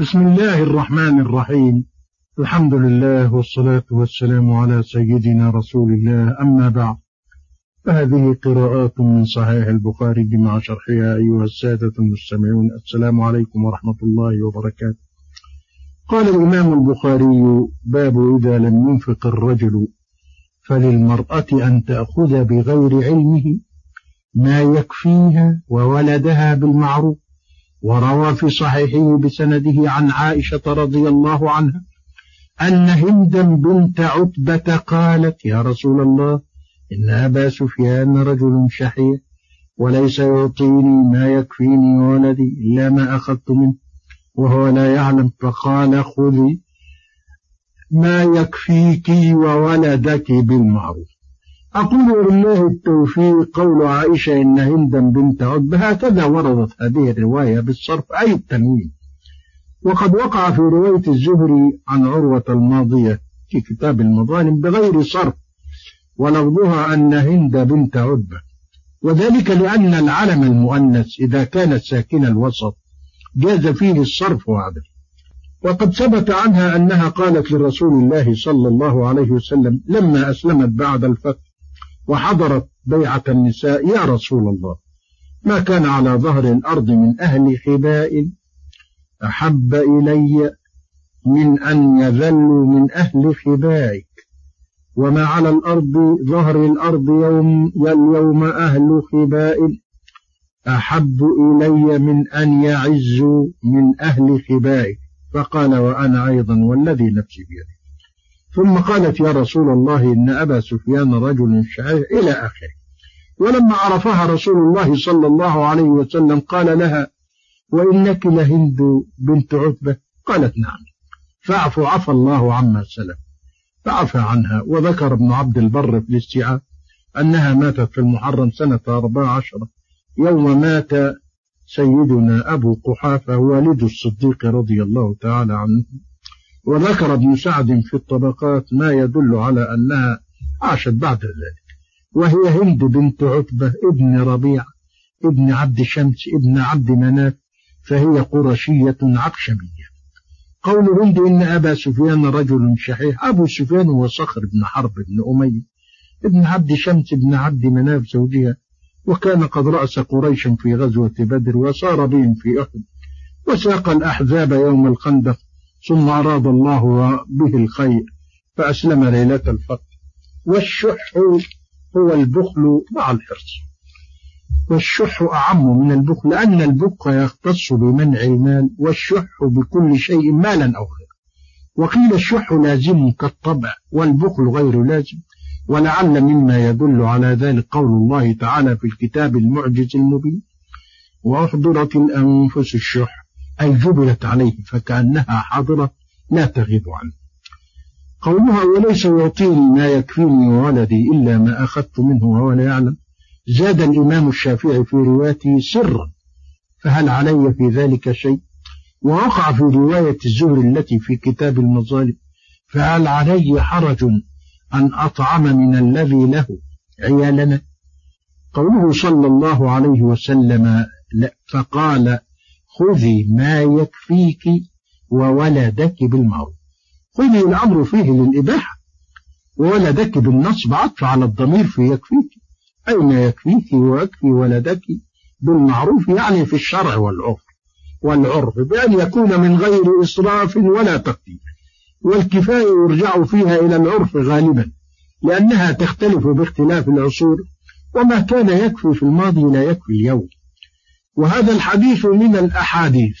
بسم الله الرحمن الرحيم. الحمد لله والصلاة والسلام على سيدنا رسول الله. أما بعد فهذه قراءات من صحيح البخاري بمع شرحها أيها السادة المستمعون. السلام عليكم ورحمة الله وبركاته. قال الإمام البخاري باب إذا لم ينفق الرجل فللمرأة أن تأخذ بغير علمه ما يكفيها وولدها بالمعروف. وروى في صحيحه بسنده عن عائشة رضي الله عنها أن هندا بنت عتبة قالت يا رسول الله إن أبا سفيان رجل شحيح وليس يعطيني ما يكفيني ولدي إلا ما أخذت منه وهو لا يعلم فقال خذي ما يكفيك وولدك بالمعروف. أقول بالله التوفيق قول عائشة إن هندا بنت عتبة هكذا وردت هذه الرواية بالصرف أي التنوين وقد وقع في رواية الزهري عن عروة الماضية في كتاب المظالم بغير صرف ولفظها أن هند بنت عتبة وذلك لأن العلم المؤنث إذا كانت ساكن الوسط جاز فيه الصرف وعده وقد ثبت عنها أنها قالت لرسول الله صلى الله عليه وسلم لما أسلمت بعد الفتح وحضرت بيعة النساء يا رسول الله ما كان على ظهر الأرض من أهل حباء أحب إلي من أن يذلوا من أهل حبائك. وما على الأرض ظهر الأرض يوم اليوم أهل خباء أحب إلي من أن يعزوا من أهل خبائك فقال وأنا أيضا والذي نفسي بيده ثم قالت يا رسول الله إن أبا سفيان رجل شعير إلى آخره. ولما عرفها رسول الله صلى الله عليه وسلم قال لها وإنك لهند بنت عتبة؟ قالت نعم. فاعف عفى الله عما سلف. فعفى عنها وذكر ابن عبد البر في الاستيعاب أنها ماتت في المحرم سنة أربع عشرة يوم مات سيدنا أبو قحافة والد الصديق رضي الله تعالى عنه. وذكر ابن سعد في الطبقات ما يدل على أنها عاشت بعد ذلك وهي هند بنت عتبة ابن ربيع ابن عبد شمس ابن عبد مناف فهي قرشية عقشمية قول هند إن أبا سفيان رجل شحيح أبو سفيان هو صخر بن حرب بن أمية ابن عبد شمس بن عبد مناف زوجها وكان قد رأس قريشا في غزوة بدر وصار بهم في أحد وساق الأحزاب يوم الخندق ثم أراد الله به الخير فأسلم ليلة الفتح والشح هو البخل مع الحرص. والشح أعم من البخل لأن البخل يختص بمنع المال والشح بكل شيء مالا أو غيره. وقيل الشح لازم كالطبع والبخل غير لازم. ولعل مما يدل على ذلك قول الله تعالى في الكتاب المعجز المبين وأحضرت الأنفس الشح أي جبلت عليه فكأنها حاضرة لا تغيب عنه. قولها وليس يعطيني ما يكفيني وولدي إلا ما أخذت منه وهو لا يعلم. زاد الإمام الشافعي في روايته سرا فهل علي في ذلك شيء؟ ووقع في رواية الزهر التي في كتاب المظالم فهل علي حرج أن أطعم من الذي له عيالنا؟ قوله صلى الله عليه وسلم فقال خذي ما يكفيك وولدك بالمعروف خذي الأمر فيه للإباحة. وولدك بالنصب عطف على الضمير في يكفيك. أي ما يكفيك ويكفي ولدك؟ بالمعروف يعني في الشرع والعرف. والعرف بأن يكون من غير إسراف ولا تقدير. والكفاية يرجع فيها إلى العرف غالبا لأنها تختلف باختلاف العصور. وما كان يكفي في الماضي لا يكفي اليوم. وهذا الحديث من الأحاديث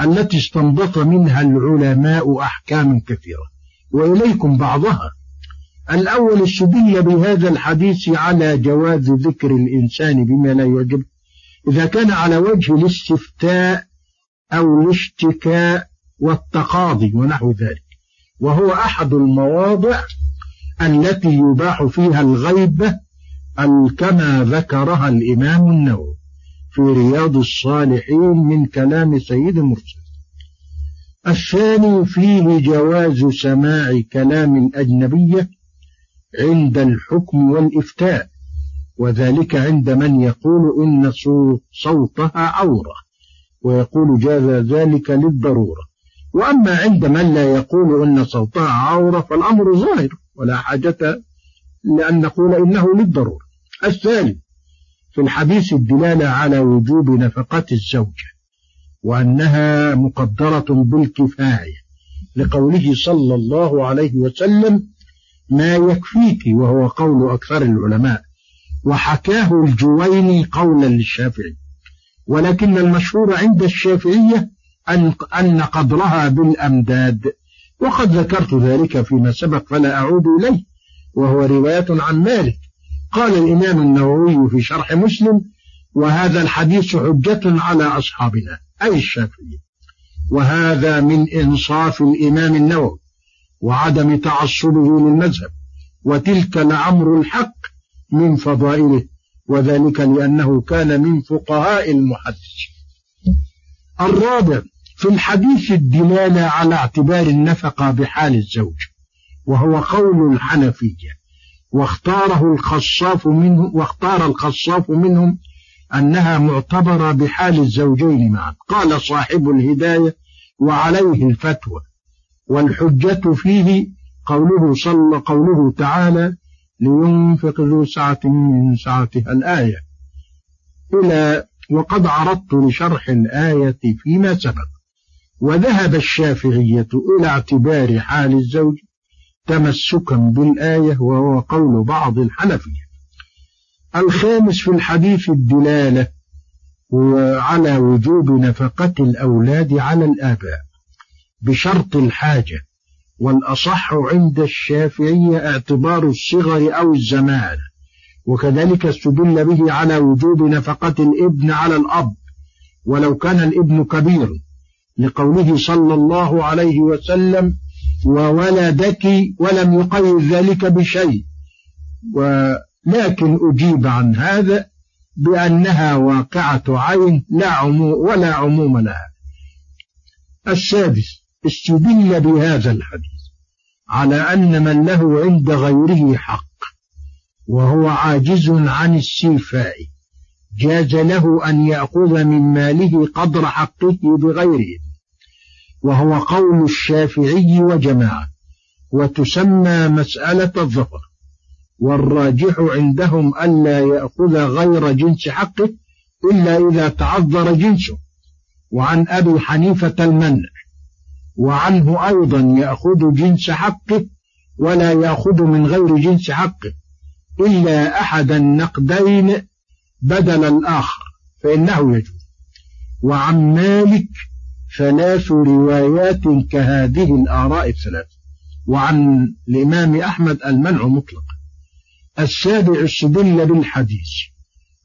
التي استنبط منها العلماء أحكاما كثيرة وإليكم بعضها. الأول استدل بهذا الحديث على جواز ذكر الإنسان بما لا يعجب إذا كان على وجه الاستفتاء أو الاشتكاء والتقاضي ونحو ذلك. وهو أحد المواضع التي يباح فيها الغيبة كما ذكرها الإمام النووي. في رياض الصالحين من كلام سيد المرسل. الثاني فيه جواز سماع كلام الأجنبية عند الحكم والإفتاء وذلك عند من يقول إن صوتها عورة ويقول جاز ذلك للضرورة. وأما عند من لا يقول إن صوتها عورة فالأمر ظاهر ولا حاجة لأن نقول إنه للضرورة. الثالث في الحديث الدلالة على وجوب نفقة الزوجة وأنها مقدرة بالكفاية لقوله صلى الله عليه وسلم ما يكفيك وهو قول أكثر العلماء وحكاه الجويني قولا للشافعي ولكن المشهور عند الشافعية أن أن قدرها بالأمداد وقد ذكرت ذلك فيما سبق فلا أعود إليه وهو رواية عن مالك. قال الإمام النووي في شرح مسلم وهذا الحديث حجة على أصحابنا أي الشافعية. وهذا من إنصاف الإمام النووي وعدم تعصبه للمذهب وتلك لأمر الحق من فضائله وذلك لأنه كان من فقهاء المحدث الرابع في الحديث الدلالة على اعتبار النفقة بحال الزوج وهو قول الحنفية. واختاره الخصاف منه واختار الخصاف منهم أنها معتبرة بحال الزوجين معا. قال صاحب الهداية وعليه الفتوى. والحجة فيه قوله صلى قوله تعالى لينفق ذو سعة من سعتها الآية. إلى وقد عرضت لشرح الآية فيما سبق. وذهب الشافعية إلى اعتبار حال الزوج تمسكا بالآية وهو قول بعض الحنفية. الخامس في الحديث الدلالة على وجوب نفقة الأولاد على الآباء بشرط الحاجة والأصح عند الشافعية اعتبار الصغر أو الزمان وكذلك استدل به على وجوب نفقة الابن على الأب ولو كان الابن كبير لقوله صلى الله عليه وسلم وولدك ولم يقيد ذلك بشيء. ولكن أجيب عن هذا بأنها واقعة عين لا عموم ولا عموم لها. السادس استدل بهذا الحديث على أن من له عند غيره حق وهو عاجز عن السيفاء. جاز له أن يأخذ من ماله قدر حقه بغيره. وهو قول الشافعي وجماعة وتسمى مسألة الظفر والراجح عندهم ألا يأخذ غير جنس حقه إلا إذا تعذر جنسه. وعن أبي حنيفة المنع وعنه أيضا يأخذ جنس حقه ولا يأخذ من غير جنس حقه إلا أحد النقدين بدل الآخر فإنه يجوز. وعن مالك ثلاث روايات كهذه الآراء الثلاث. وعن الإمام أحمد المنع مطلق. السابع استدل بالحديث.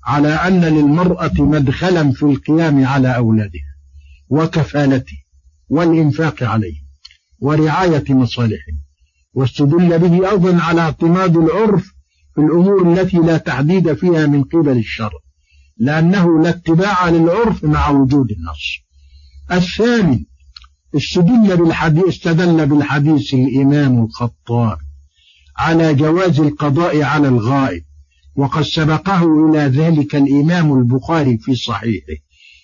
على أن للمرأة مدخلا في القيام على أولادها. وكفالته. والإنفاق عليه. ورعاية مصالحهم واستدل به أيضا على اعتماد العرف في الأمور التي لا تحديد فيها من قبل الشرع. لأنه لا اتباع للعرف مع وجود النص. الثاني استدل بالحديث استدل بالحديث الإمام الخطاب على جواز القضاء على الغائب وقد سبقه إلى ذلك الإمام البخاري في صحيحه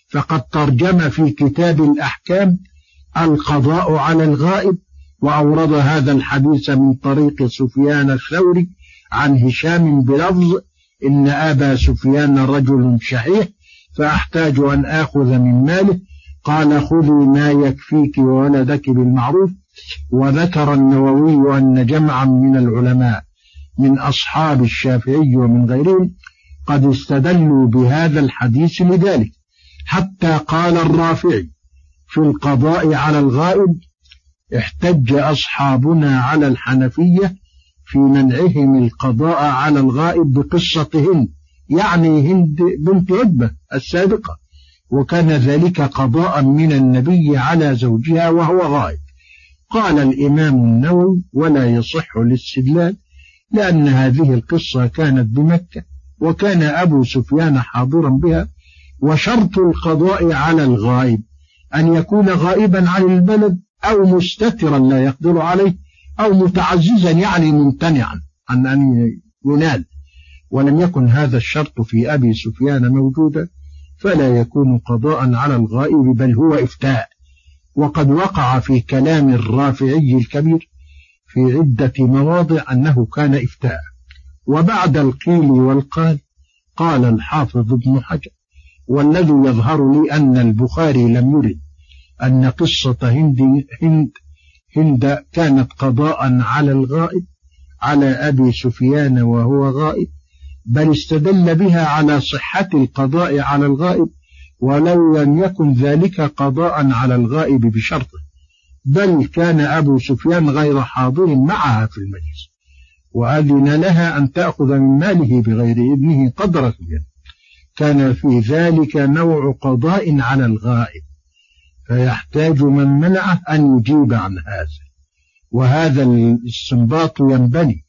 فقد ترجم في كتاب الأحكام القضاء على الغائب وأورد هذا الحديث من طريق سفيان الثوري عن هشام بلفظ إن أبا سفيان رجل شحيح فأحتاج أن آخذ من ماله قال خذي ما يكفيك وولدك بالمعروف وذكر النووي أن جمعا من العلماء من أصحاب الشافعي ومن غيرهم قد استدلوا بهذا الحديث لذلك. حتى قال الرافعي في القضاء على الغائب احتج أصحابنا على الحنفية في منعهم القضاء على الغائب بقصة هند يعني هند بنت عتبة السابقة. وكان ذلك قضاء من النبي على زوجها وهو غائب. قال الإمام النووي ولا يصح الاستدلال لأن هذه القصة كانت بمكة وكان أبو سفيان حاضرا بها وشرط القضاء على الغائب أن يكون غائبا عن البلد أو مستترا لا يقدر عليه أو متعززا يعني ممتنعا عن أن ينال. ولم يكن هذا الشرط في أبي سفيان موجودا. فلا يكون قضاء على الغائب بل هو إفتاء. وقد وقع في كلام الرافعي الكبير في عدة مواضع أنه كان إفتاء. وبعد القيل والقال قال الحافظ ابن حجر والذي يظهر لي أن البخاري لم يرد أن قصة هند, هند, هند كانت قضاء على الغائب على أبي سفيان وهو غائب بل استدل بها على صحة القضاء على الغائب ولو لم يكن ذلك قضاء على الغائب بشرطه بل كان أبو سفيان غير حاضر معها في المجلس وأذن لها أن تأخذ من ماله بغير إذنه قدر كان في ذلك نوع قضاء على الغائب فيحتاج من منعه أن يجيب عن هذا. وهذا الاستنباط ينبني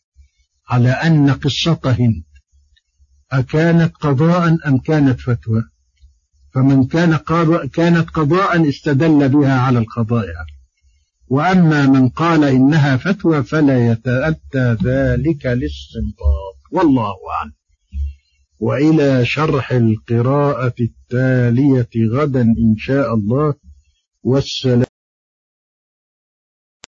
على أن قصة هند أكانت قضاء أم كانت فتوى؟ فمن كان قضاء كانت قضاء استدل بها على القضاء. وأما من قال إنها فتوى فلا يتأتى ذلك الاستنباط والله أعلم. وإلى شرح القراءة التالية غدا إن شاء الله. والسلام